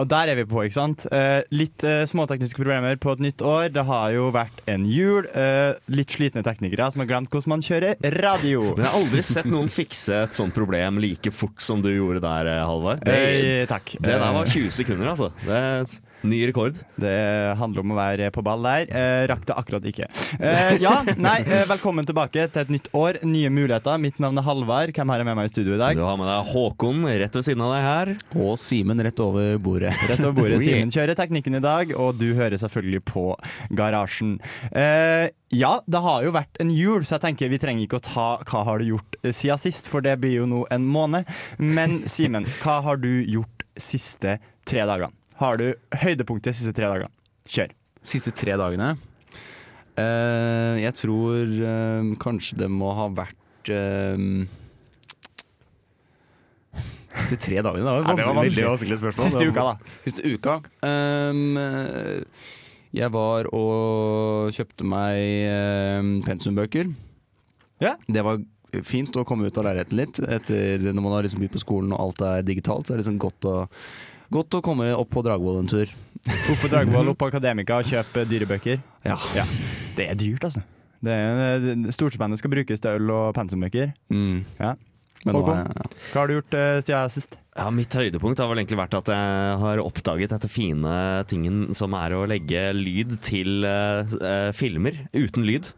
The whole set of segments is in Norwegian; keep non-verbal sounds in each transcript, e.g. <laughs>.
Og der er vi på, ikke sant? Eh, litt eh, småtekniske problemer på et nytt år. Det har jo vært en jul. Eh, litt slitne teknikere som har glemt hvordan man kjører radio. Men jeg har aldri sett noen fikse et sånt problem like fort som du gjorde der, eh, Halvard. Det, Eh, takk. det der var Eh, 20 sekunder, altså. Det et ny rekord. det handler om å være på ball der. Eh, rakk det akkurat ikke. Eh, ja, nei, eh, velkommen tilbake til et nytt år. Nye muligheter. Mitt navn er Halvard. Hvem har jeg med meg i studio i dag? Du har med deg Håkon rett ved siden av deg her. Og Simen rett over bordet. <laughs> Rett over bordet. Simen kjører teknikken i dag, og du hører selvfølgelig på Garasjen. Eh, ja, det har jo vært en jul, så jeg tenker vi trenger ikke å ta hva har du gjort eh, siden sist, for det blir jo nå en måned. Men Simen, hva har du gjort siste tre dagene? Har du høydepunktet siste tre dagene? Kjør. Siste tre dagene. Uh, jeg tror uh, kanskje det må ha vært uh, Siste tre dagene? Det var, Ja, det var vanskelig, vanskelig. spørsmål. Siste uka, da. Siste uka. Um, jeg var og kjøpte meg pensumbøker. Ja. Det var fint å komme ut av leiligheten litt. Etter Når man har liksom begynt på skolen og alt er digitalt, så er det liksom godt å, godt å komme opp på Dragvoll en tur. Opp på Dragvoll, opp på Akademika og kjøpe dyrebøker. Ja. Ja. Det er dyrt, altså. Det er, Storspennet skal brukes til øl og pensumbøker. Mm. Ja. Men nå Håkon? er Hva har du gjort uh, siden sist? Ja, Mitt høydepunkt har vel egentlig vært at jeg har oppdaget dette fine tingen som er å legge lyd til uh, eh, filmer uten lyd.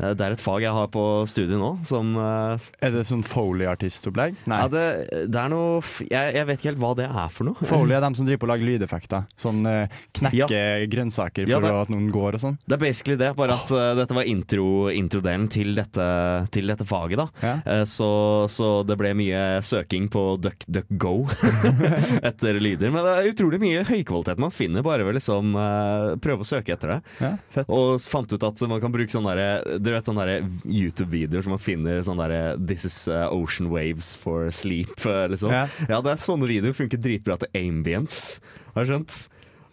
Det er et fag jeg har på studiet nå som eh, Er det sånn Foley-artistopplegg? Nei. ja, det, det er noe jeg, jeg vet ikke helt hva det er for noe. Foley er dem som driver på å lage lydeffekter. Sånn eh, knekke grønnsaker Ja, for det- at noen går og sånn. Det er basically det, bare at uh, dette var intro- introdelen til, dette, til dette faget. da Ja. Eh, så, så det ble mye søking på DuckDuckGo <laughs> etter lyder. Men det er utrolig mye høykvalitet man finner bare ved liksom uh, prøve å søke etter det. Ja. Og fant ut at man kan bruke sånne der, Dere vet sånne YouTube-videoer som man finner sånn derre This is eh, ocean waves for sleep, <laughs> eh, liksom. Ja. Ja, det er sånne videoer funker dritbra til ambience. Har du skjønt?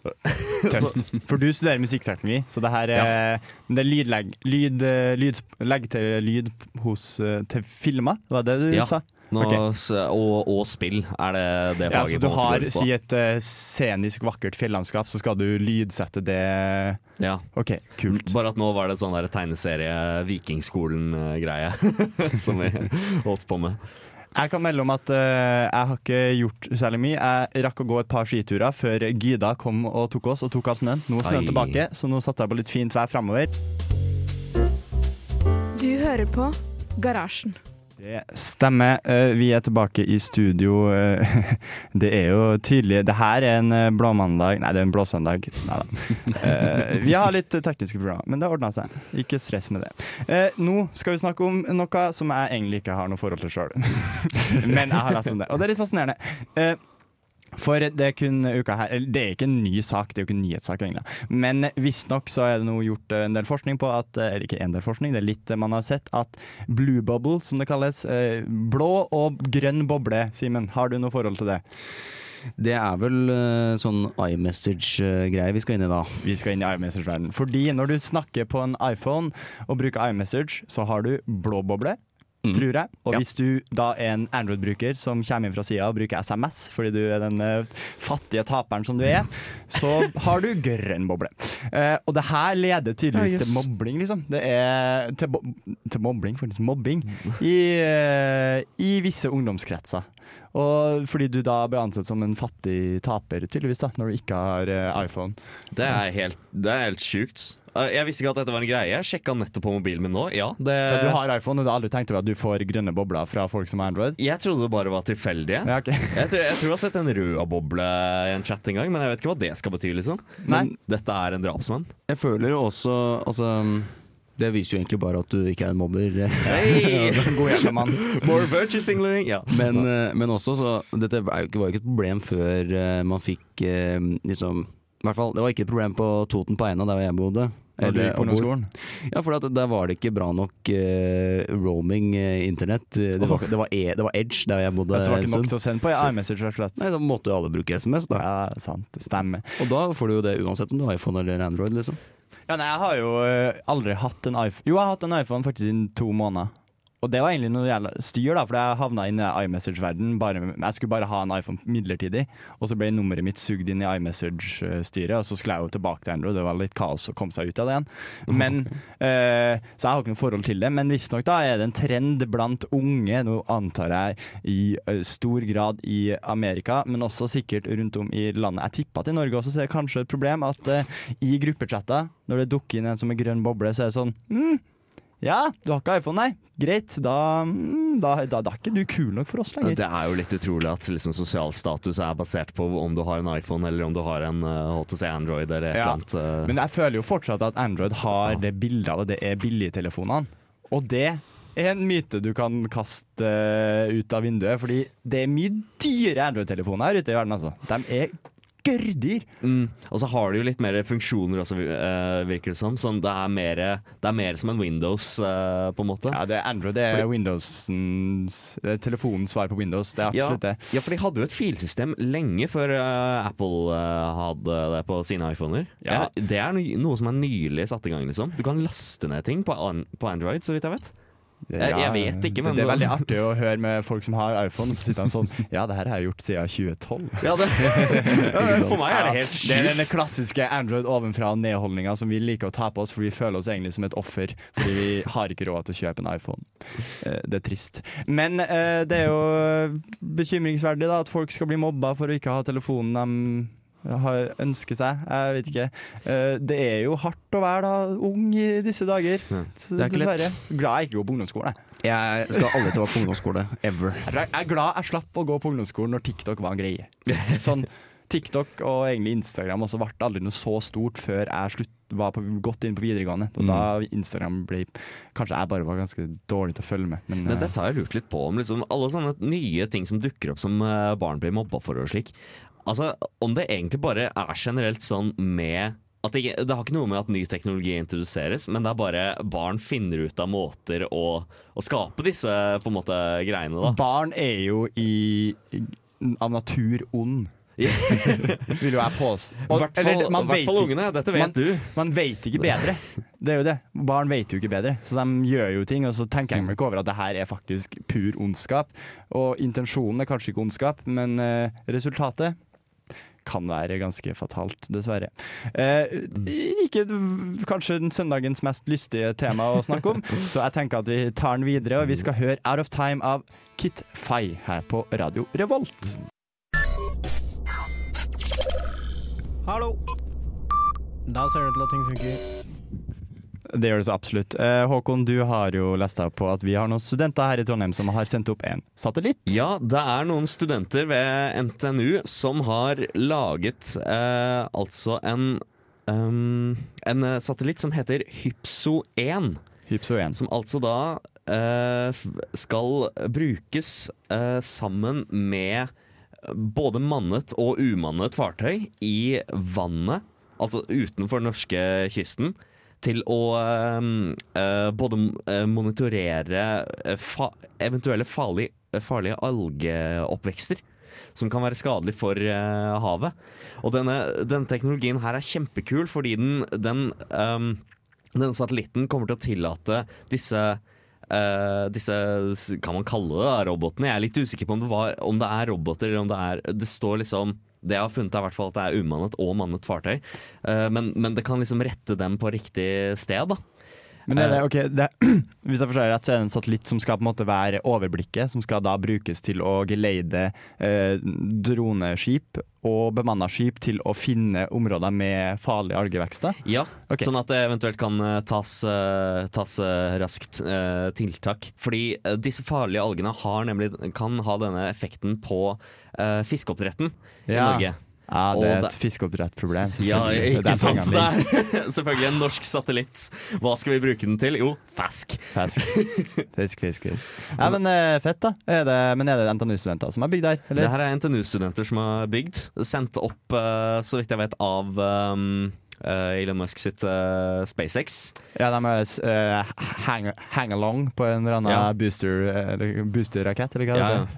<laughs> Tøft. For du studerer musikkteknologi, så det her er, det er lydlegg, lyd, eh, lyd, legg til lyd hos, eh, til filmer, var det du Ja. sa? Nå, okay. og, og spill er det det Ja, så du har, si et uh, scenisk vakkert fjellandskap, så skal du lydsette det Ja. OK, kult. Bare at nå var det sånn der tegneserie Vikingskolen-greie <laughs> som vi holdt på med. Jeg kan melde om at uh, jeg har ikke gjort særlig mye. Jeg rakk å gå et par skiturer før Gyda kom og tok oss og tok av snøen. Nå er snøen Ai. tilbake, så nå satser jeg på litt fint vær framover. Du hører på Garasjen. Det stemmer. Eh, Vi er tilbake i studio. Eh, <laughs> Det er jo tydelig Det her er en eh, blåmandag Nei, det er en blåsøndag. Nei da. Vi har litt tekniske problemer, men det ordna seg. Ikke stress med det. Nå skal vi snakke om noe som jeg egentlig ikke har noe forhold til sjøl. <laughs> Men jeg har lest om det, og det er litt fascinerende. Eh, For det er kun uka her Det er ikke en ny sak, det er jo ikke en nyhetssak, egentlig. Men visstnok så er det nå gjort eh, en del forskning på at Eller ikke en del forskning, det er litt eh, man har sett at blue bubble, som det kalles, eh, blå og grønn boble, Simen, har du noe forhold til det? Det er vel eh, sånn iMessage-greie vi skal inn i da. Vi skal inn i iMessage-verdenen. Fordi når du snakker på en iPhone og bruker iMessage, så har du blå boble. Mm. Tror jeg. Og Ja. hvis du da er en Android-bruker som kommer inn fra sida og bruker SMS fordi du er den uh, fattige taperen som du er, så <laughs> har du grønn boble. Uh, og det her leder tydeligvis Ja, yes. til mobbing, liksom. Det er til, bo til mobbing, faktisk. Mobbing. I, uh, I visse ungdomskretser. Og fordi du da blir ansett som en fattig taper, tydeligvis, da, når du ikke har uh, iPhone. Det er helt, det er helt sjukt. Eh, Jeg visste ikke at dette var en greie. Jeg sjekka nettopp på mobilen min nå. Ja, det Ja, du har iPhone, og du har aldri tenkt over at du får grønne bobler fra folk som har Android? Jeg trodde det bare var tilfeldige. Ja, okay. Jeg, tror, jeg tror jeg har sett en rød boble i en chat en gang, men jeg vet ikke hva det skal bety. liksom Nei. Dette er en drapsmann. Jeg føler jo også Altså det viser jo egentlig bare at du ikke er en mobber. <laughs> Hey! God. <laughs> More virtue singling Ja. Men, eh, men også så Dette var jo ikke et problem før eh, man fikk liksom I hvert fall, Det var ikke et problem på Toten på Eina, der jeg bodde. Når du Eller- gikk på ungdomsskolen? Ja, for der var det ikke bra nok uh, roaming-internett. internett. Det, var, det, e, det var Edge der jeg bodde. Altså, det var en ikke nok til å sende på iMessage, rett og slett. Nei, Da måtte jo alle bruke SMS, da. Ja, sant. Stemmer. Og da får du jo det uansett om du har iPhone eller Android, liksom. Ja, nei, jeg har jo eh, aldri hatt en iPhone Jo, jeg har hatt en iPhone faktisk i to måneder. Og det var egentlig noe jævla styr, da, for jeg havna inn i iMessage-verden. Jeg skulle bare ha en iPhone midlertidig, og så ble nummeret mitt sugd inn i iMessage-styret. Og så skulle jeg jo tilbake til Android, det var litt kaos å komme seg ut av det igjen. Men, <laughs> eh, så jeg har ikke noe forhold til det. Men visstnok er det en trend blant unge, nå antar jeg i eh, stor grad i Amerika, men også sikkert rundt om i landet. Jeg tippa i Norge også så er det kanskje et problem at eh, i gruppechatter, når det dukker inn en som er grønn boble, så er det sånn mm, ja, du har ikke iPhone, nei. Greit, da, mm, da, da, da er ikke du kul nok for oss lenger. Det er jo litt utrolig at liksom, sosial status er basert på om du har en iPhone eller om du har en uh, HTC Android eller et Ja. eller annet. Uh... Men jeg føler jo fortsatt at Android har det bildet av det, det er billigtelefonene. Og det er en myte du kan kaste eh, ut av vinduet, fordi det er mye dyre Android-telefoner her ute i verden, altså. De er gørrdyr. Mm. Og så har det jo litt mer funksjoner også, eh, virker det som. Sånn, det, er mer, det er mer som en Windows, uh, på en måte. Ja, det er Android det er Windows det er telefonens svar på Windows. Det er absolutt det. Ja, for de hadde jo et filsystem lenge før uh, Apple hadde det på sine iPhoner. Ja. Det er no noe som er nylig satt i gang, liksom. Du kan laste ned ting på, an på Android, så vidt jeg vet. Jeg- jeg vet ikke, men- det, det er veldig artig å høre med folk som har iPhone, så sitter de sånn <laughs> Ja, det her har jeg gjort siden 2012. Ja, det, <laughs> for meg er det helt Det er den klassiske Android ovenfra og ned-holdninga som vi liker å ta på oss, for vi føler oss egentlig som et offer fordi vi <laughs> har ikke råd til å kjøpe en iPhone. Eh, Det er trist. Men eh, det er jo bekymringsverdig da at folk skal bli mobba for å ikke ha telefonen de har ønsket seg. Jeg vet ikke. Eh, Det er jo hardt å være da ung i disse dager. Ja. Er. Dessverre. Glad jeg ikke går på ungdomsskolen. jeg. Jeg skal aldri til å gå på ungdomsskole. Ever. Jeg er glad jeg slapp å gå på ungdomsskolen når TikTok var en greie. Sånn TikTok og egentlig Instagram også ble aldri noe så stort før jeg slutt, var på, godt inn på videregående. Og da Instagram ble Kanskje jeg bare var ganske dårlig til å følge med. Men, Men eh, dette har jeg lurt litt på om liksom, alle sånne nye ting som dukker opp som eh, barn blir mobba for og slik. Altså, Om det egentlig bare er generelt sånn med at det, det har ikke noe med at ny teknologi introduseres, men det er bare barn finner ut av måter å, å skape disse på en måte greiene, da. barn er jo i, av natur ond, <laughs> vil jo jeg påstå. I hvert fall, ungene, dette vet man- du. Man vet ikke bedre. Det er jo det. Barn vet jo ikke bedre, så de gjør jo ting. Og så tenker jeg meg ikke over at det her er faktisk pur ondskap. Og intensjonen er kanskje ikke ondskap, men uh, resultatet kan være ganske fatalt, dessverre. Eh, ikke kanskje søndagens mest lystige tema å snakke om, <laughs> så jeg tenker at vi tar den videre, og vi skal høre Out of Time av Kit Fay her på Radio Revolt. Hallo. Da ser det ut til at ting funker. Det gjør det så absolutt. Eh, Håkon, du har jo lest deg på at vi har noen studenter her i Trondheim som har sendt opp en satellitt. Ja, det er noen studenter ved NTNU som har laget eh, altså en um, En eh, satellitt som heter Hypso 1. Hypso 1. Som altså da eh, skal brukes eh, sammen med både mannet og umannet fartøy i vannet, altså utenfor norskekysten, til å uh, både eh, monitorere eh, fa eventuelle farlige, farlige algeoppvekster. Som kan være skadelig for uh, havet. Og denne, denne teknologien her er kjempekul fordi den, den um, denne satellitten kommer til å tillate disse uh, disse, kan man kalle det da, robotene? Jeg er litt usikker på om det, var, om det er roboter eller om det er Det står liksom Det jeg har funnet er i hvert fall at det er umannet og mannet fartøy. Eh, men, men det kan liksom rette dem på riktig sted, da. Men er det, okay, det, <clears throat> hvis jeg forstår rett, så er det en satellitt som skal på en måte være overblikket, som skal da brukes til å geleide eh, droneskip og bemanna skip til å finne områder med farlige algevekster. Ja, okay. Sånn at det eventuelt kan eh, tas, eh, tas eh, raskt eh, tiltak. Fordi eh, disse farlige algene har nemlig, kan ha denne effekten på eh, fiskeoppdretten i Norge. Ja, det er et fiskeoppdrettproblem. Ja, ikke sant? Det er <laughs> selvfølgelig en norsk satellitt. Hva skal vi bruke den til? Jo, fask. Fisk, <laughs> fisk, fisk. fisk. Ja, men eh, fett, da. Er det, men er det NTNU-studenter som har bygd der? Eller? Det her er NTNU-studenter som har bygd. Sendt opp, eh, så vidt jeg vet, av um, Uh, Elon Musk sitt uh, SpaceX. Ja, de er uh, hang, hang along på en eller annen Ja. eller boosterrakett, eller hva Ja, det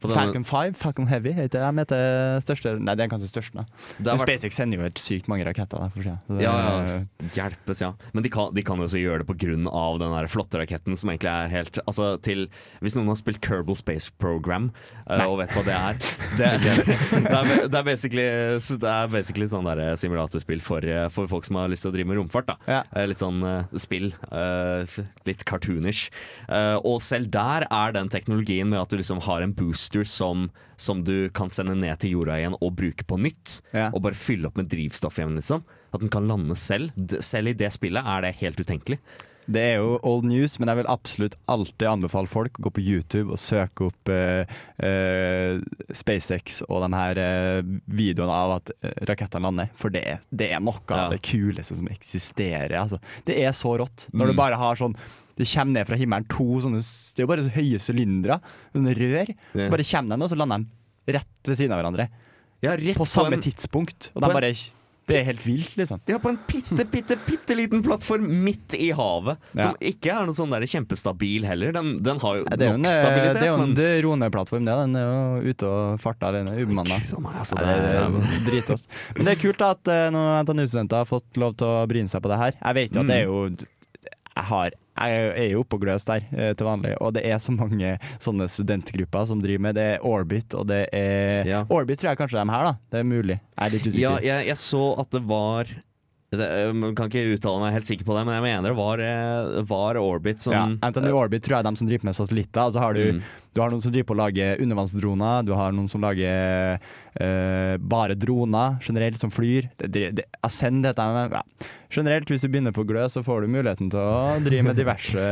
Falcon 5, Falcon Heavy, heter de heter største Nei, det er kanskje største. vært- SpaceX sender jo helt sykt mange raketter. der, for seg. Det- Ja, ja, hjelpes, ja. Men de kan, de kan jo også gjøre det på grunn av den der flotte raketten som egentlig er helt Altså til Hvis noen har spilt Kerbal Space Program uh, og vet hva det er Det, <laughs> det, er, det, er, basically, det er basically sånn der simulatorspill for, eh, for folk som har lyst til å drive med romfart. da Ja. Eh, Litt sånn uh, spill. Uh, litt cartoonish. Eh, og selv der er den teknologien med at du liksom har en booster som, som du kan sende ned til jorda igjen og bruke på nytt. Ja. Og bare fylle opp med drivstoff igjen, liksom. At den kan lande selv. Selv i det spillet er det helt utenkelig. Det er jo old news, men jeg vil absolutt alltid anbefale folk å gå på YouTube og søke opp eh, eh, SpaceX og de her eh, videoene av at eh, rakettene lander. For det, er- det er noe Ja. av det kuleste som eksisterer. Altså. Det er så rått. Når Mm. du bare har sånn det kommer ned fra himmelen to sånne Det er jo bare så høye sylindere, sånne rør. Ja. Så bare kommer de, og så lander de rett ved siden av hverandre. Ja, rett På samme en, tidspunkt. Og de bare en- Det er helt vilt, liksom. ja, på en bitte, bitte, bitte liten plattform midt i havet. Ja. Som ikke er noe sånn der kjempestabil heller. Den, den har jo ja, er en, nok eh, stabilitet, det er jo en droneplattform, det. Den er jo ute og farter alene. Ubemanna. Gud, altså, er- er dritrått. Men det er kult da at eh, noen NTNU-studenter har fått lov til å bryne seg på det her. Jeg vet jo at det er jo Jeg, har, jeg er jo og gløs der eh, til vanlig, og det er så mange sånne studentgrupper som driver med Det er Orbit, og det er Ja. Orbit tror jeg kanskje er de her, da. Det er mulig. Jeg er litt usikker. Ja, jeg, jeg så at det var det, kan ikke uttale meg helt sikker på det, men jeg mener det var, eh, var Orbit som Ja, NTNU Orbit tror jeg er de som driver med satellitter. Og så har du, Mm. du har noen som driver på å lage undervannsdroner, du har noen som lager øh, bare droner generelt, som flyr. Det, det, det, Ascend heter de. Ja. Generelt, hvis du begynner på glø, så får du muligheten til å drive med diverse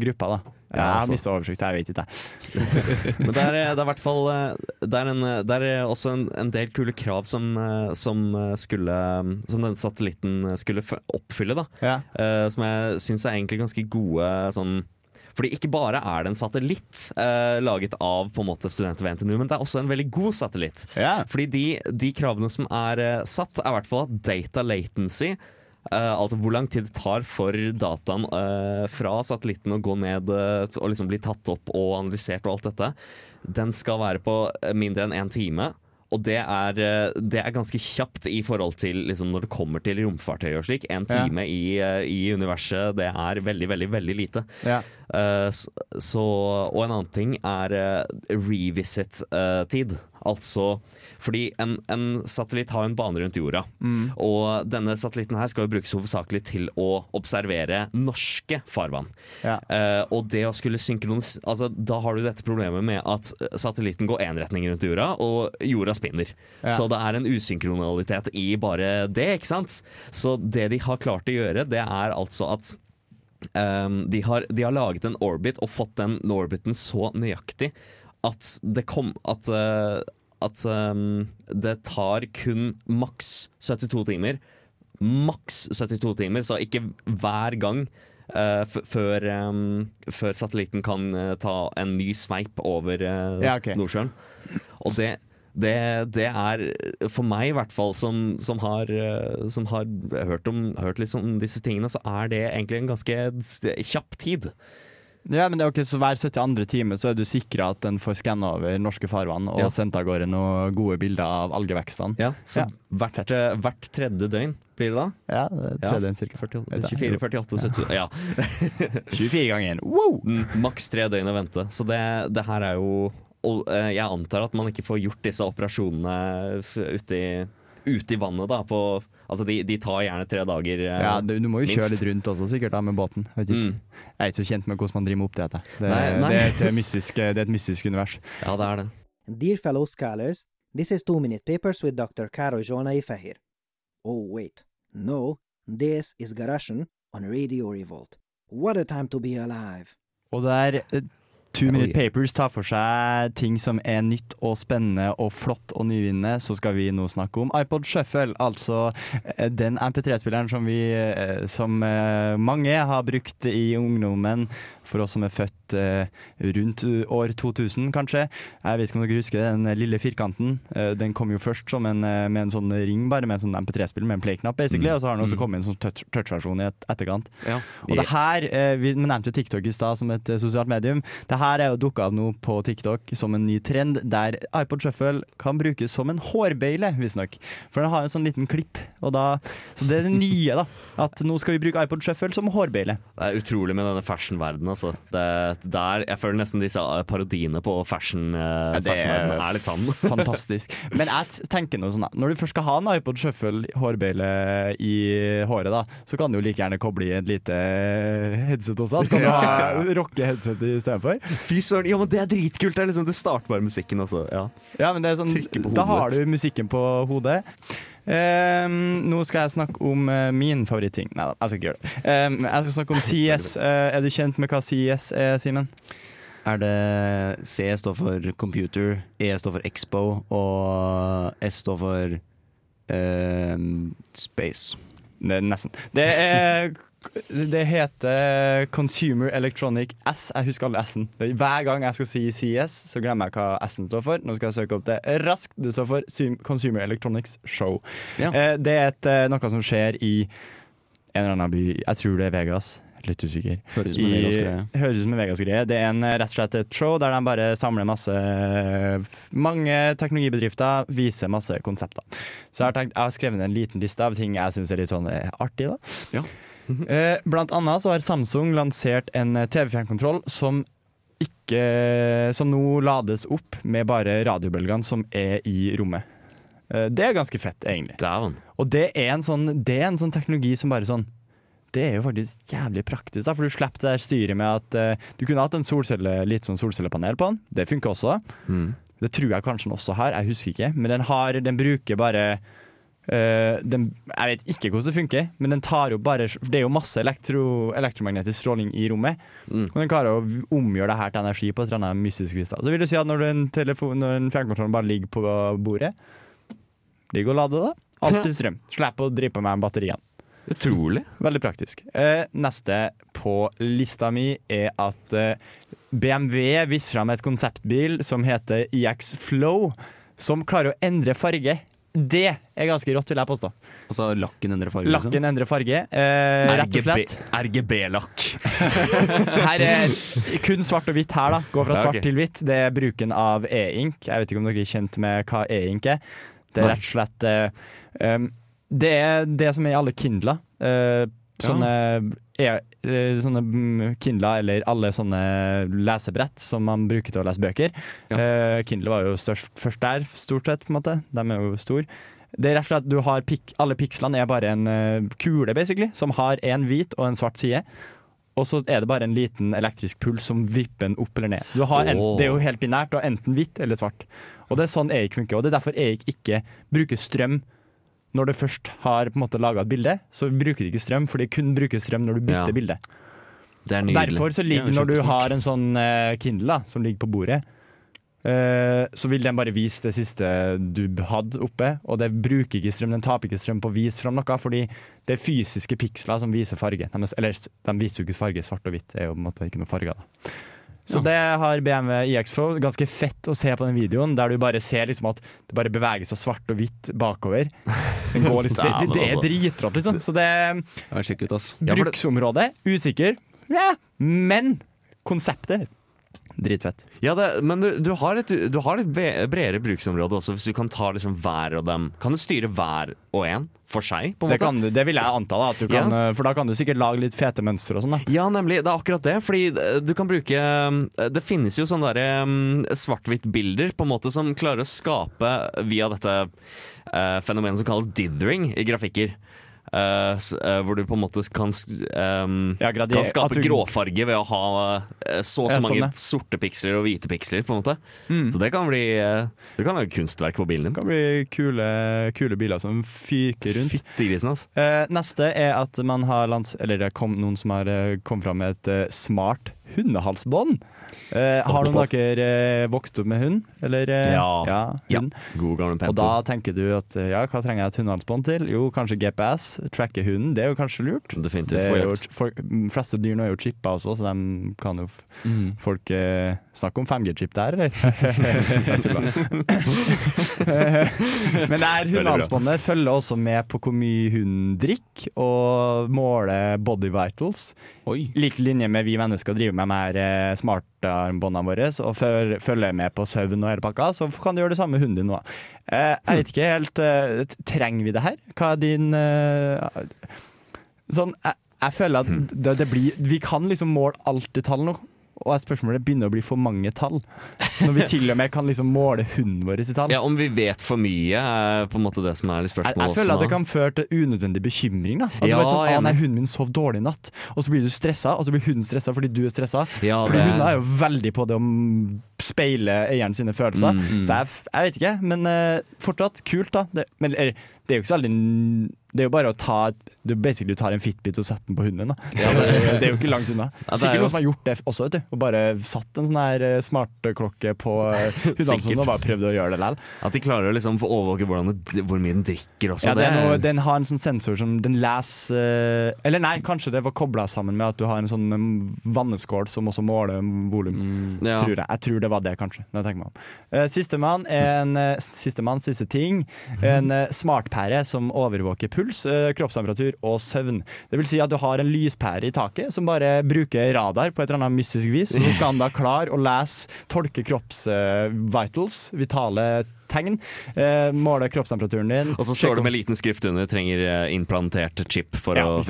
grupper. da. Ja, Jeg har altså. mista oversikt, jeg vet ikke. jeg. <laughs> Men det er, det er hvert fall eh, Det er, en, det er også en, en del kule krav som, eh, som skulle Som den satellitten skulle oppfylle, da. Ja. Uh, som jeg syns er egentlig ganske gode sånn fordi ikke bare er det en satellitt eh, laget av på en måte studenter ved NTNU, men det er også en veldig god satellitt. Yeah. Fordi de, de kravene som er eh, satt, er i hvert fall at data latency eh, altså hvor lang tid det tar for dataen eh, fra satellitten å gå ned eh, og liksom bli tatt opp og analysert og alt dette, den skal være på eh, mindre enn én time. Og det er, eh, det er ganske kjapt i forhold til liksom, når det kommer til romfartøy og slik. En Ja. time i, eh, i universet, det er veldig, veldig, veldig lite. Ja. Uh, så, og en annen ting er uh, revisit-tid. Altså fordi en, en satellitt har en bane rundt jorda. Mm. Og denne satellitten her skal jo brukes hovedsakelig til å observere norske farvann. Ja. Uh, og det å skulle synkronis... Altså, da har du dette problemet med at satellitten går én retning rundt jorda, og jorda spinner. Ja. Så det er en usynkronalitet i bare det, ikke sant? Så det de har klart å gjøre, det er altså at Um, de, har, de har laget en orbit og fått den orbiten så nøyaktig at det kom At, uh, at um, det tar kun maks 72 timer. Maks 72 timer, så ikke hver gang uh, før, um, før satellitten kan uh, ta en ny sveip over uh, Ja, okay. Nordsjøen. Og det, det, det er, for meg i hvert fall, som, som, har, eh, som har hørt, om, hørt liksom disse tingene, så er det egentlig en ganske kjapp tid. Ja, men det er ok, så Hver 72. time så er du sikra at den får skanna over norske farvann og Ja. sendt av gårde noen gode bilder av algevekstene. Så Ja. hvert, eh, hvert tredje døgn blir det da? Ja, det Ja. tredjedelen cirka. 24, 48, 70 Ja. 24 <laughs> ganger. Wow! Mm, Maks tre døgn å vente. Så det, det her er jo Og eh, jeg antar at man ikke får gjort disse operasjonene ute i, ute i vannet, da. På, altså de, de tar gjerne tre dager. eh, Ja, du, du må jo kjøre litt rundt også, sikkert, da, med båten. Jeg. Mm. jeg er ikke så kjent med hvordan man driver med oppdrett. Det, Nei, nei. det, er et mystisk, det er et mystisk univers. Ja, det er det. Dear fellow scholars, this is Two Minute Papers with Dr. Karo Jonai Ifahir. Oh, wait. No, this is Garashan on Radio Revolt. What a time to be alive. Og det er eh, Two Minute. Papers tar for seg ting som er nytt og spennende og flott og nyvinnende. Så skal vi nå snakke om iPod Shuffle, altså eh, den MP3-spilleren som vi eh, Som eh, mange har brukt i ungdommen. For oss som er født eh, rundt år 2000, kanskje. Jeg vet ikke om dere husker den lille firkanten. Eh, Den kom jo først som en, eh, med en sånn ring, bare med en sånn MP3-spill med en play-knapp, basically. Og så har den også kommet en sånn touch- touch-versjon i et etterkant. Ja. Og det her, eh, Vi nevnte jo TikTok i stad som et eh, sosialt medium. Det her er jo dukka opp nå på TikTok som en ny trend, der iPod Shuffle kan brukes som en hårbøyle, visstnok. For den har en sånn liten klipp. Og da, så det er det nye, da. At nå skal vi bruke iPod Shuffle som hårbøyle. Det er utrolig med denne fashion-verdenen. Altså. Det, der, jeg føler nesten disse eh, parodiene på fashion, ja, det er fashion er litt sann. <laughs> Fantastisk. Men jeg tenker noe sånn. Når du først skal ha en iPod Shuffle hårbeile i håret, da, så kan du jo like gjerne koble i et lite headset også. Så kan du ha <laughs> rocke-headset istedenfor. Fy søren, ja, men det er dritkult! Det er liksom, du starter bare musikken, og ja. Ja, men det er sånn, da har du musikken på hodet. Ehm, nå skal jeg snakke om uh, min favoritting. Nei da, jeg skal ikke gjøre det. Um, jeg skal snakke om CS. Uh, er du kjent med hva CS er, Simen? Er det C står for computer, E står for expo, og S står for uh, space. Det er nesten. Det er det heter Consumer Electronic S. Jeg husker alle S-en. Hver gang jeg skal si CS, så glemmer jeg hva S-en står for. Nå skal jeg søke opp det raskt. Det står for Consumer Electronics Show. Ja. Eh, Det er et, eh, noe som skjer i en eller annen by. Jeg tror det er Vegas. Litt usikker. Høres ut som en Vegas-greie. Vegas-greie. Det er en, eh, rett og slett et show der de bare samler masse Mange teknologibedrifter viser masse konsepter. Så jeg har tenkt, jeg har skrevet en liten liste av ting jeg syns er litt sånn artig. da Ja. Eh, Blant annet så har Samsung lansert en eh, TV-fjernkontroll som ikke Som nå lades opp med bare radiobølgene som er i rommet. Eh, Det er ganske fett, egentlig. Down. Og det er en sånn, det er en sånn teknologi som bare sånn Det er jo faktisk jævlig praktisk, da, for du slipper det der styret med at eh, du kunne hatt en solcelle, litt sånn solcellepanel på den. Det funker også. Mm. Det tror jeg kanskje den også har, jeg husker ikke. Men den, har, den bruker bare eh, den, Jeg vet ikke hvordan det funker, men den tar jo bare Det er jo masse elektro, elektromagnetisk stråling i rommet. Mm. Og den klarer å omgjøre det her til energi på et eller annet mystisk vis. Så vil du si at når, en telefon, når en fjernkontroll bare ligger på bordet Ligg og lade, da. Alltid strøm. <laughs> Slipp å drive på med batteriene. Utrolig. Veldig praktisk. Eh, neste på lista mi er at eh, BMW viste fram et konseptbil som heter IX Flow, som klarer å endre farge. Det er ganske rått, vil jeg påstå. Altså lakken endrer farge. liksom. Lakken endrer farge, eh, rett og slett. RGB-lakk. <laughs> Her er kun svart og hvitt her, da. Gå fra Ja, svart til hvitt. Det er bruken av e-ink. Jeg vet ikke om dere er kjent med hva e-ink er. Det er rett og slett eh, um, Det er det som er i alle Kindler. Eh, sånne, e, eh, sånne mm, Kindler eller alle sånne lesebrett som man bruker til å lese bøker. Ja. Uh, Kindle var jo størst først der, stort sett. på en måte De er jo store. Det er rett og slett du har pik Alle pikslene er bare en uh, kule, basically, som har en hvit og en svart side. Og så er det bare en liten elektrisk puls som vipper den opp eller ned. Du har en, oh. det er jo helt binært. Du har enten hvitt eller svart. Og det er sånn EIK funker. Og det er derfor EIK ikke bruker strøm når du først har på en måte laga et bilde. Så bruker de ikke strøm, for de kun bruker strøm når du bytter Ja. bilde. Er. Derfor så ligger, når du har en sånn eh, Kindle da, som ligger på bordet, eh, så vil den bare vise det siste du hadde oppe. Og det bruker ikke strøm, den taper ikke strøm på å vise fram noe, fordi det er fysiske piksler som viser farge. De, er- eller de viser jo ikke farge, svart og hvitt er jo på en måte ikke noe farger. Da. Så det har BMW iX Flow. Ganske fett å se på den videoen, der du bare ser liksom at det bare beveger seg svart og hvitt bakover. <laughs> Liksom, det, det, det er dritrått, liksom. Så det Ja, sjekk ut, ass. Ja, for det- Bruksområde usikker, ja, men konseptet dritfett. Ja, det, men du, du har et, du har et bredere bruksområde også, hvis du kan ta liksom hver av dem. Kan du styre hver og en for seg? på en Det, du, det vil jeg anta, da, kan, ja. for da kan du sikkert lage litt fete mønstre og sånn. Ja, nemlig. Det er akkurat det. Fordi eh, du kan bruke eh, Det finnes jo sånne der, um, svart-hvitt-bilder på en måte som klarer å skape via dette uh, fenomenet som kalles dithering i grafikker. Eh, eh, hvor du på en måte kan, um, Ja, gradier, kan skape du- gråfarge ved å ha eh, så og Ja, mange sånn, sorte piksler og hvite piksler. på en måte Mm. Så det kan bli Det kan lage kunstverk på bilen din. Det kan bli kule, kule biler som fyker rundt. Fyttegrisen, altså. Neste er at man har lands... Eller det kom noen som har kommet fram med et smart hundehalsbånd. Eh, har noen av dere eh, vokst opp med hund? Eller, eh, Ja. hund. God gamle Og da tenker du at eh, ja, hva trenger jeg et hundehalsbånd til? Jo, kanskje GPS. Tracke hunden, det er jo kanskje lurt. Definitivt Det er jo, fleste dyr nå er jo chippa også, så de kan jo Mm. folk eh, snakke om 5G-chip der, eller? <laughs> Jeg tuller. <laughs> Men det er hundehalsbåndet følger også med på hvor mye hunden drikker, og måler body vitals. Oi. Lik linje med vi mennesker driver de her eh, smartarmbåndene våre, og føl- følger med på søvn og hele pakka, så kan du gjøre det samme med hunden din nå. Eh, jeg vet ikke helt eh, Trenger vi det her? Hva er din eh, Sånn, jeg, jeg føler at Hmm. det, det blir Vi kan liksom måle alt i tall nå. Og er spørsmålet begynner å bli for mange tall. Når vi til og med kan liksom måle hunden vår i tall. Ja, Om vi vet for mye, er på en måte det som er litt spørsmålet jeg føler at det kan føre til unødvendig bekymring. da At det du er sånn, ah, nei. Hunden min sov dårlig i natt, og så blir du stressa, og så blir hunden stressa fordi du er stressa. Ja, Fordi det- hunder er jo veldig på det å mm, speile eieren sine følelser. Mm, Så jeg, jeg vet ikke, men uh, fortsatt kult, da. Det, men er, det er jo ikke så veldig Det er jo bare å ta Du basically tar en fitbit og setter den på hunden Ja, det- <laughs> det, er jo ikke langt unna. Ja, det er Sikkert jo- noen som har gjort det også, vet du. Og bare satt en sånn her eh, smartklokke på eh, <laughs> hundene og bare prøvd å gjøre det likevel. At de klarer å liksom få overvåke det, hvor mye den drikker også. Ja, det er noe, den har en sånn sensor som den leser eh, Eller nei, kanskje det var kobla sammen med at du har en sånn mm, vanneskål som også måler volum. Mm. Ja. Tror jeg. jeg tror det var det, kanskje. Sistemann er en Sistemann, siste ting. En smartpære som overvåker puls, eh, kroppstemperatur og søvn. Det vil si at du har en lyspære i taket som bare bruker radar på et eller annet mystisk vis. Så skal han da klare å lese, tolke kropps-vitals, vitale tegn, eh, måle kroppstemperaturen din. Og så står det med liten skrift under 'trenger eh, implantert chip' for Ja, å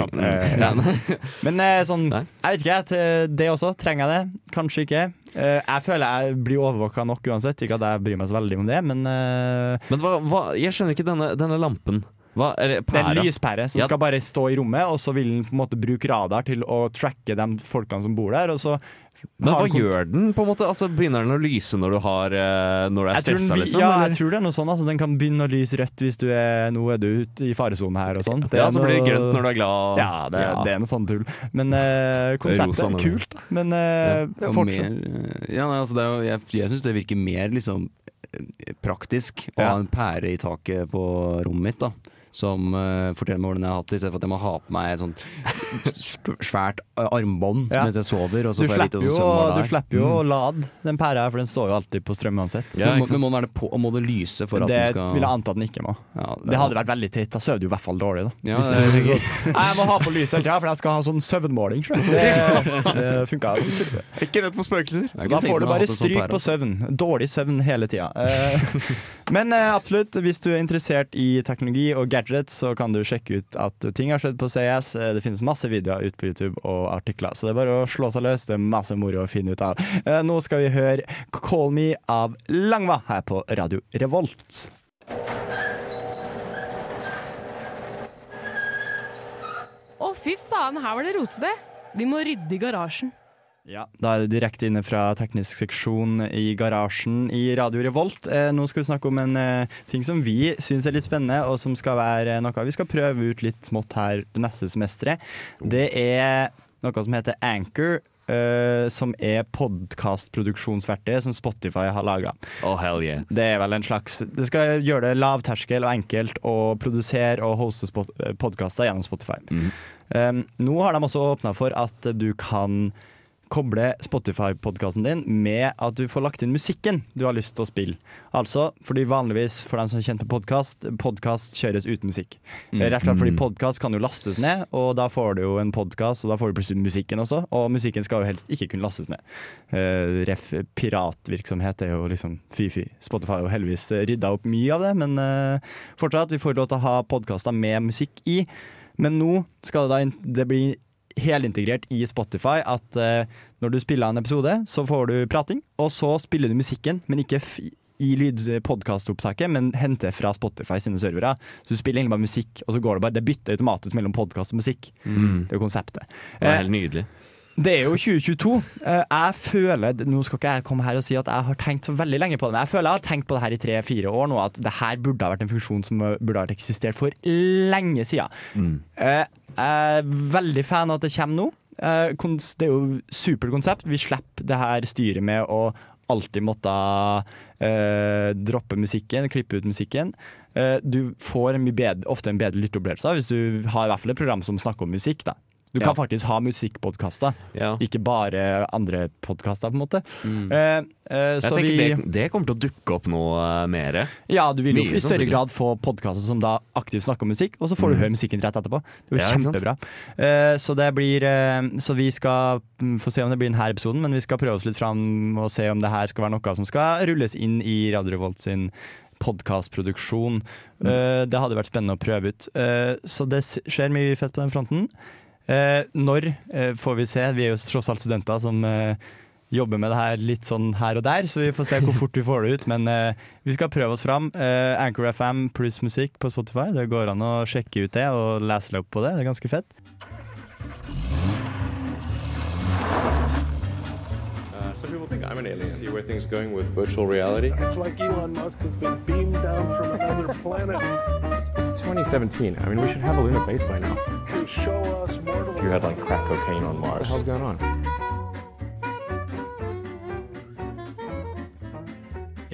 Ja. <laughs> Men eh, sånn, Nei. jeg vet ikke, det også. Trenger jeg det? Kanskje ikke. Eh, jeg føler jeg blir overvåka nok uansett. Ikke at jeg bryr meg så veldig om det, men Men hva, hva, jeg skjønner ikke denne, denne lampen. Hva, eller det er en lyspære som Ja. skal bare stå i rommet, og så vil den på en måte bruke radar til å tracke de folkene som bor der. Og så Men hva gjør den? på en måte? Altså, Begynner den å lyse når du, har, eh, når du er stressa, liksom? ja, eller? jeg tror det er noe sånn. Altså, den kan begynne å lyse rødt hvis du er Nå er du ute i faresonen her og sånn. Det ja, så blir det grønt når du er glad. Ja, det, Ja. det er noe sånn tull. Men <laughs> uh, konseptet er kult. Men uh, ja. fortsatt. ja, nei, altså jo, jeg jeg syns det virker mer liksom praktisk å Ja. ha en pære i taket på rommet mitt. da som uh, forteller meg hvordan jeg har hatt det, i stedet for at jeg må ha på meg et sånt svært armbånd Ja. mens jeg sover. Og så Du slipper, hvordan jo, du slipper jo å lade den pæra for den står jo alltid på strøm uansett. Men må, må den være på, må det lyse for at det den skal vil jeg anta at den ikke må. ja, Det hadde vært veldig teit. Da sover du i hvert fall dårlig. da ja, <laughs> det, du- Nei, Jeg må ha på lyset hele tida, for jeg skal ha sånn søvnmåling. <laughs> Det, det funka <laughs> ikke. Ikke redd for spøkelser. Da får du bare sånn stryk på søvn. Dårlig søvn hele tida. Eh, Men eh, absolutt, hvis du er interessert i teknologi og gadgets, så kan du sjekke ut at ting har skjedd på CS. Eh, Det finnes masse videoer ute på YouTube og artikler, så det er bare å slå seg løs. Det er masse moro å finne ut av. Eh, Nå skal vi høre 'Call Me' av Langva her på Radio Revolt. Å, fy faen, her var det rotete. Vi må rydde i garasjen. Ja, Da er du direkte inne fra teknisk seksjon i garasjen i Radio Revolt. Eh, nå skal vi snakke om en eh, ting som vi syns er litt spennende, og som skal være noe vi skal prøve ut litt smått her det neste semesteret. Det er noe som heter Anchor. eh, som er podkastproduksjonsverktøyet som Spotify har laga. Oh, hell yeah. Det er vel en slags Det skal gjøre det lavterskel og enkelt å produsere og hoste podkaster gjennom Spotify. Mm. Um, nå har de også åpna for at du kan koble Spotify-podkasten din med at du får lagt inn musikken du har lyst til å spille. Altså, fordi vanligvis, for dem som er kjent med podkast, podkast kjøres uten musikk. Rett og slett fordi podkast kan jo lastes ned, og da får du jo en podkast, og da får du plutselig musikken også. Og musikken skal jo helst ikke kunne lastes ned. Uh, ref piratvirksomhet er jo liksom fy-fy. Spotify har jo heldigvis rydda opp mye av det, men uh, fortsatt, vi får lov til å ha podkaster med musikk i. Men nå skal det da det bli helintegrert i Spotify at uh, når du spiller en episode, så får du prating, og så spiller du musikken, men ikke i lydpodkastopptaket, men henter fra Spotify sine servere. Så du spiller egentlig bare musikk, og så går det bare Det bytter automatisk mellom podkast og musikk. Mm. Det er jo konseptet. Det er Eh, helt nydelig. Det er jo 2022. Eh, Jeg føler Nå skal ikke jeg komme her og si at jeg har tenkt så veldig lenge på det, men jeg føler jeg har tenkt på det her i tre-fire år nå, at det her burde ha vært en funksjon som burde ha vært eksistert for lenge siden. Mm. Eh, Jeg er veldig fan av at det kommer nå. eh, det er jo supert konsept. Vi slipper det her styret med å alltid måtte eh, droppe musikken, klippe ut musikken. Eh, du får en bedre, ofte en bedre lytteopplevelse hvis du har i hvert fall et program som snakker om musikk. da. Du Ja. kan faktisk ha musikkpodkaster, Ja. ikke bare andre podkaster, på en måte. Mm. Eh, eh, Jeg tenker vi det, det kommer til å dukke opp nå uh, mer. Ja, du vil jo i større grad få podkaster som da aktivt snakker om musikk, og så får du høre musikken rett etterpå. Det blir Mm. Ja, kjempebra. Eh, så det blir eh, Så vi skal mm, få se om det blir denne episoden, men vi skal prøve oss litt fram og se om det her skal være noe som skal rulles inn i Radio Revolt sin podkastproduksjon. Mm. Eh, det hadde vært spennende å prøve ut. Eh, så det skjer mye fett på den fronten. Eh, når eh, får vi se? Vi er jo tross alt studenter som eh, jobber med det her litt sånn her og der, så vi får se hvor fort vi får det ut. Men eh, vi skal prøve oss fram. Eh, Anchor FM pluss musikk på Spotify. Det går an å sjekke ut det og lese litt opp på det. Det er ganske fett. Some people think I'm an alien. See where things going with virtual reality? It's like Elon Musk has been beamed down from another planet It's 2017. I mean, we should have a lunar base by now. to show us mortals. You had like crack cocaine on Mars. What the hell's going on?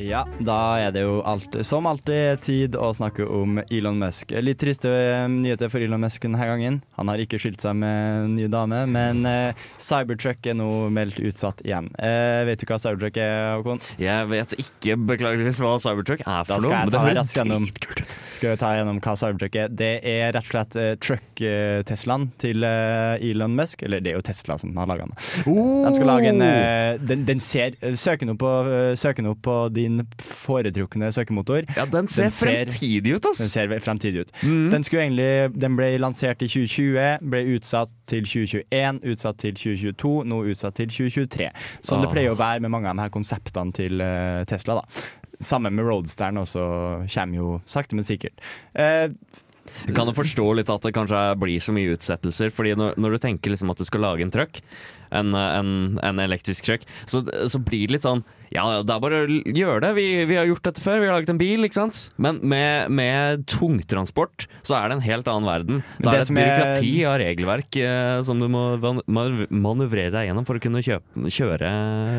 Ja, da er det jo alltid, som alltid tid å snakke om Elon Musk. Litt triste eh, nyheter for Elon Musk denne gangen. Han har ikke skilt seg med en ny dame, men eh, Cybertruck er nå meldt utsatt igjen. Eh, vet du hva Cybertruck er, Håkon? Jeg vet ikke beklageligvis hva Cybertruck er for noe, men det høres dritkult ut. Skal vi ta gjennom hva Cybertruck er? Det er rett og slett eh, truck-Teslaen til eh, Elon Musk. Eller det er jo Tesla som har laga den. De skal lage en eh, Den, den ser Søk nå på, de på din foretrukne søkemotor. Ja, den ser Den ser- fremtidig ut, ass! Den ser fremtidig ut. Mm. Den, skulle egentlig, den ble lansert i 2020, ble utsatt til 2021, utsatt til 2022, nå utsatt til 2023. Som det Ah. pleier å være med mange av de her konseptene til eh, Tesla. da. Sammen med Roadsteren også kommer jo sakte, men sikkert. Eh, Jeg kan jo forstå litt at det kanskje blir så mye utsettelser, fordi når, når du tenker liksom at du skal lage en truck, en, en, en elektrisk truck, så, så blir det litt sånn Ja, det er bare å gjøre det. Vi, vi har gjort dette før, vi har laget en bil, ikke sant? Men med, med tungtransport så er det en helt annen verden. Da det er det et er- byråkrati av regelverk eh, som du må manøvrere deg gjennom for å kunne kjøpe, kjøre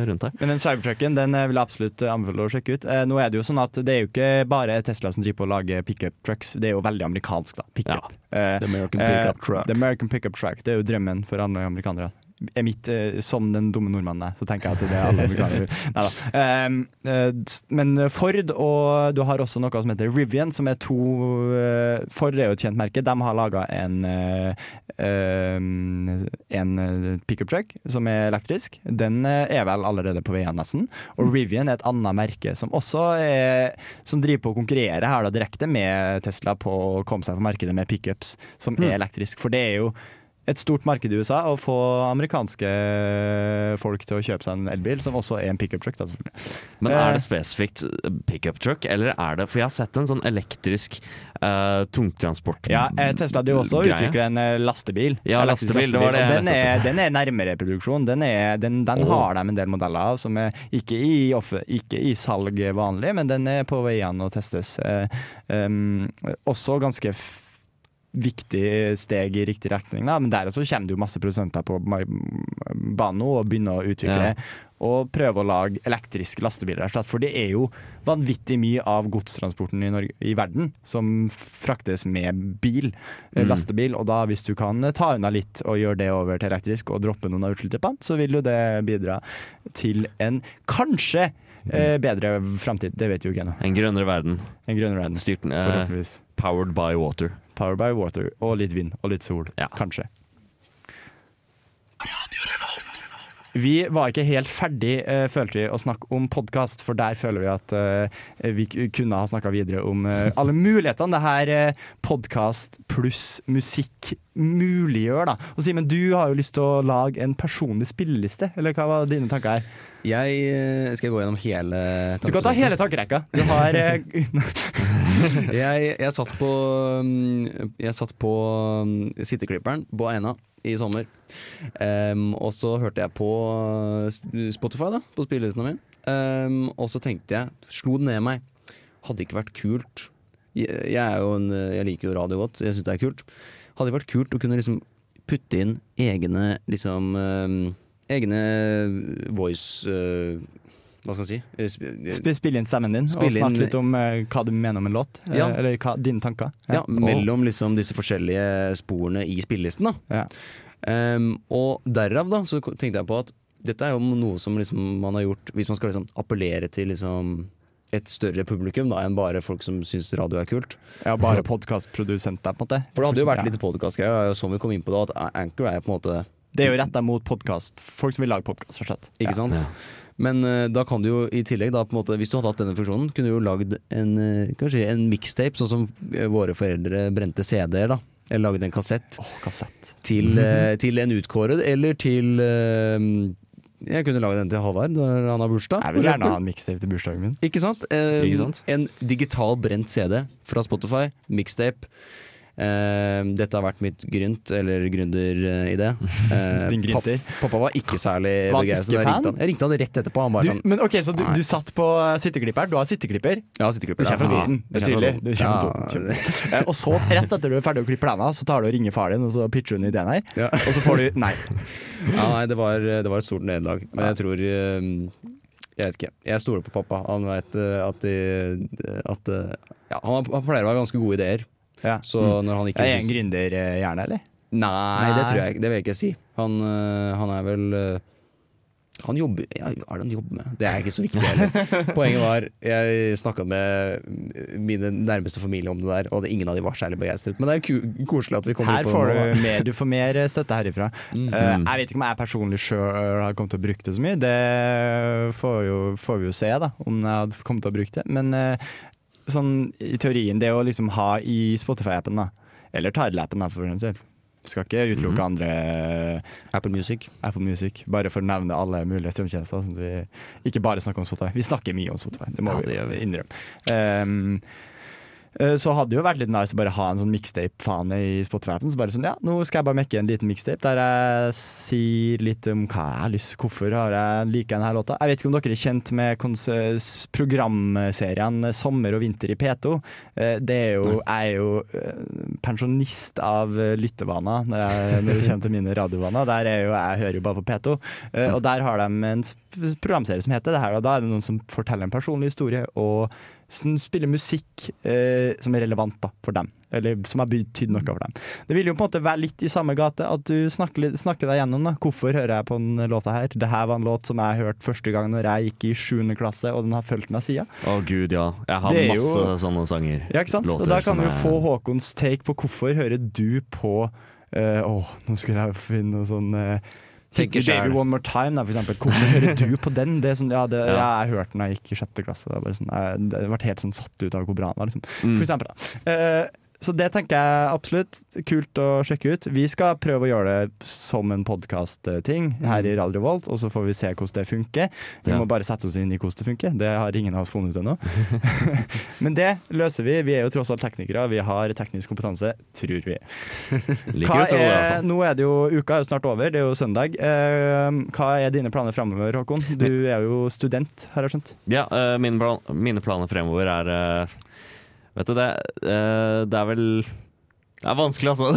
rundt her. Men den Cybertrucken den eh, vil jeg absolutt anbefale å sjekke ut. Eh, nå er Det jo sånn at det er jo ikke bare Tesla som driver på å lage pickup trucks, det er jo veldig amerikansk. da, pickup. Eh, The American eh, pickup truck. The American pickup truck, Det er jo drømmen for alle amerikanere. Er mitt, eh, som den dumme nordmannen er, så tenker jeg at det er alle vil. <laughs> Neida. Ehm, eh, men Ford og du har også noe som heter Rivian, som er to eh, Ford er jo et kjent merke. De har laga en, en pickup truck som er elektrisk. Den er vel allerede på vei igjen, nesten. Og Rivian er et annet merke som også er, som driver på å konkurrere her da, direkte med Tesla på å komme seg på markedet med pickups som er elektrisk. For det er jo et stort marked i USA å få amerikanske folk til å kjøpe seg en elbil, som også er en pickup truck. Da. Men Eh. er det spesifikt pickup truck, eller er det For jeg har sett en sånn elektrisk uh, tungtransport Ja, Tesla Tesla jo også og greie. utvikler en eh, lastebil. Ja, lastebil, lastebil, det var det den, er, den er nærmere produksjon. Den, er, den, den oh. har de en del modeller av, som er ikke i, off, ikke i salg vanlig, men den er på veiene og testes. Uh, um, også ganske viktig steg i riktig retning, da. men der også kommer det jo masse produsenter på banen nå og begynner å utvikle Ja. og prøve å lage elektriske lastebiler. For det er jo vanvittig mye av godstransporten i, Norge, i verden som fraktes med bil, eh, Mm. lastebil. Og da hvis du kan ta unna litt og gjøre det over til elektrisk og droppe noen av utslippene, så vil jo det bidra til en kanskje eh, bedre framtid. Det vet jo ikke ennå. En grønnere verden. En grønnere verden. Styrt, eh, powered by water. Power by water og litt vind og litt sol. Ja. Kanskje. Vi var ikke helt ferdig, uh, følte vi, å snakke om podkast, for der føler vi at uh, vi kunne ha snakka videre om uh, alle mulighetene det her uh, podkast pluss musikk muliggjør. da. Og Simen, du har jo lyst til å lage en personlig spilleliste, eller hva var dine tanker her? Jeg skal gå gjennom hele Du kan ta hele tankerekka. Du har <laughs> jeg, jeg satt på mm, Jeg satt på mm, sitteklipperen på Eina i sommer. Um, og så hørte jeg på eh, Spotify, da, på spillelistene mine. Um, og så tenkte jeg, slo det ned meg, hadde ikke vært kult jeg, er jo en, jeg liker jo radio godt, jeg syns det er kult. Hadde det vært kult å kunne liksom putte inn egne liksom um, Egne voice eh, Hva skal man si? Eh, sp- eh, spille inn stemmen din, Spille og snakke inn- litt om eh, hva du mener om en låt. Ja. Eller hva, dine tanker. Ja, mellom liksom disse forskjellige sporene i spillelisten. da Ja. Um, Og derav da så tenkte jeg på at dette er jo noe som liksom man har gjort hvis man skal liksom appellere til liksom et større publikum da enn bare folk som syns radio er kult. Ja, bare podkastprodusenter, på en måte. For det hadde jo vært Ja. litt podkastgreier, og sånn vi kom inn på det, at Anchor er på en måte Det er jo retta mot podkast. Folk som vil lage podkast, rett og slett. Ikke sant? Men eh, da kan du jo i tillegg, da, på en måte, hvis du hadde hatt denne funksjonen, kunne du jo lagd en, eh, kanskje en mixtape, sånn som eh, våre foreldre brente CD-er. da Eller lagd en kassett kassett. til, til en utkåret, eller til Jeg kunne lage den til Halvard når han har bursdag. Jeg vil gjerne ha en mixtape til bursdagen min. Ikke sant? Eh, Ikke sant? En digital brent CD fra Spotify, mixtape. Eh, dette har vært mitt grynt, eller gründeridé. Uh, <laughs> Din grynter. pap- Pappa var ikke særlig ikke Jeg jeg ringte han rett etterpå. Han bare Du, sånn men ok, Så du, du satt på sitteklipper. Du har sitteklipper. Ja, Du kommer fra. Toten. Det er tydelig. Du kommer Ja. Eh, Og så, rett etter du er ferdig å klippe plena, så tar du og ringer far din, og så pitcher du en ideen her. Ja. Og så får du Nei. <laughs> Ja, nei, det var, det var et stort nederlag. Men jeg tror uh, Jeg vet ikke. Jeg stoler på pappa. Han veit at, de, at eh, ja, han, har- han pleier å ha ganske gode ideer. Ja. Så når han ikke er en gründerhjerne, eller? Nei, det tror jeg ikke. Det vil jeg ikke si. Han, øh, han er vel øh, Han jobber ja, Hva er det han jobber med? Det er ikke så viktig heller. <laughs> Poenget var Jeg snakka med mine nærmeste familie om det der, og det, ingen av de var særlig begeistret. Men det er ku koselig at vi kommer Her på får det nå. du mer, du får mer støtte herifra. Mm. Uh, jeg vet ikke om jeg personlig sjøl har kommet til å bruke det så mye. Det får, jo, får vi jo se, da, om jeg hadde kommet til å bruke det. Men eh, sånn i teorien, det å liksom ha i Spotify-appen, da, eller Tidal-appen da, for den del. Skal ikke utelukke Mhm. andre Apple Music. Apple Music, bare for å nevne alle mulige strømtjenester. Sånn at vi ikke bare snakker om Spotify. Vi snakker mye om Spotify, det må Ja, vi det vi. innrømme. Um, eh, så hadde det jo vært litt nice å bare ha en sånn mixtape-fane i Spotify-appen. Så bare sånn, ja, nå skal jeg bare mekke en liten mixtape der jeg sier litt om hva jeg har lyst Hvorfor har jeg liker denne låta. Jeg vet ikke om dere er kjent med programserien Sommer og vinter i P2. Eh, Det er jo, jeg er jo eh, pensjonist av eh, lyttevaner når, jeg, når det kommer til mine radiovaner. Der er jo, jeg hører jo bare på P2. Eh, Og der har de en programserie som heter det her. Og da er det noen som forteller en personlig historie og som spiller musikk eh, som er relevant da, for dem. Eller som har betydd noe for dem. Det vil jo på en måte være litt i samme gate at du snakker, litt- snakker deg gjennom. da. Hvorfor hører jeg på den låta her? Dette var en låt som jeg hørte første gang når jeg gikk i 7. klasse, og den har fulgt meg siden. Å gud, ja. Jeg har masse jo- sånne sanger. Ja, ikke sant? Og da kan du er- få Håkons take på hvorfor hører du på eh, Åh, nå skulle jeg finne noe sånn uh, Tenker Baby selv. One More Time, da, for eksempel. Hvorfor hører du <laughs> på den? Det sånn, ja, det, Ja. jeg hørte den da jeg gikk i sjette klasse. Det, er bare sånn, jeg, det ble helt sånn satt ut av hvor bra den var. Liksom. Mm. For eksempel, da. Eh, så det tenker jeg absolutt. Kult å sjekke ut. Vi skal prøve å gjøre det som en podkast-ting her i Radio Volt, og så får vi se hvordan det funker. Vi Ja. må bare sette oss inn i hvordan det funker. Det har ingen av oss funnet ut ennå. <laughs> Men det løser vi. Vi er jo tross alt teknikere. Vi har teknisk kompetanse, tror vi. <laughs> Hva er, nå er det jo uka er jo snart over, det er jo søndag. Eh, hva er dine planer framover, Håkon? Du er jo student, har jeg skjønt. Ja, eh, mine, plan mine planer fremover er eh, Vet du, det, eh, det er vel Det er vanskelig, altså.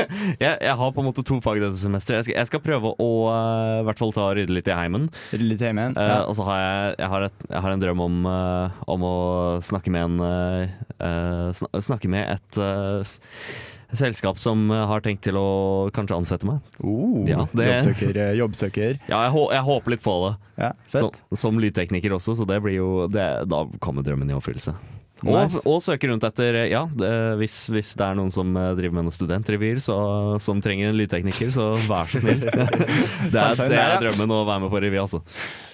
<laughs> jeg, jeg har på en måte to fag dette semesteret. Jeg jeg skal prøve å uh, hvert fall ta og rydde litt i heimen. Litt i heimen, ja. Uh, Og så har jeg, jeg, har et, har en drøm om, uh, om å snakke med en uh, eh, Snakke med et eh, selskap som har tenkt til å kanskje ansette meg. Oh, Ja, det- jobbsøker, eh, jobbsøker. Ja, jeg, hå- jeg håper litt på det. Ja, Som, Så, som lydtekniker også, så det blir jo det, Da kommer drømmen i oppfyllelse. Og, Nice. og søke rundt etter Ja, det, hvis, hvis det er noen som eh, driver med noen studentrevyer så, som trenger en lydtekniker, så vær så snill. <laughs> <laughs> Det er, det er drømmen å være med på revy, altså.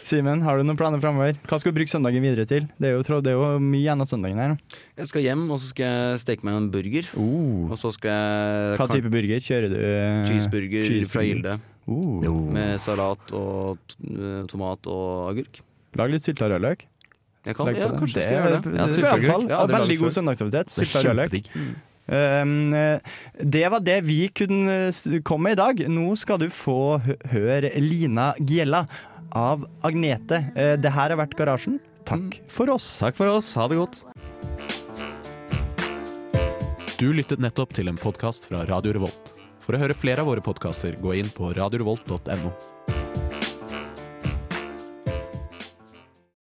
Simen, har du noen planer framover? Hva skal du bruke søndagen videre til? Det er jo, det er jo mye igjen av søndagen her. Jeg skal hjem, og så skal jeg steke meg en burger. Og så skal jeg Hva type burger kjører du? Cheeseburger, cheeseburger fra Gilde. Uh. Med salat og eh, tomat og agurk. Lag litt sylta rødløk. Jeg kan, ja, det. kanskje jeg Det skal gjøre det. det Ja, Veldig god søndagsaktivitet. Kjempedigg. Um, eh, det var det vi kunne komme med i dag. Nå skal du få høre Lina Giella av Agnete. Eh, det her har vært Garasjen. Takk for oss. Takk for oss. Ha det godt. Du lyttet nettopp til en podkast fra Radio Revolt. For å høre flere av våre podkaster, gå inn på radiorevolt.no.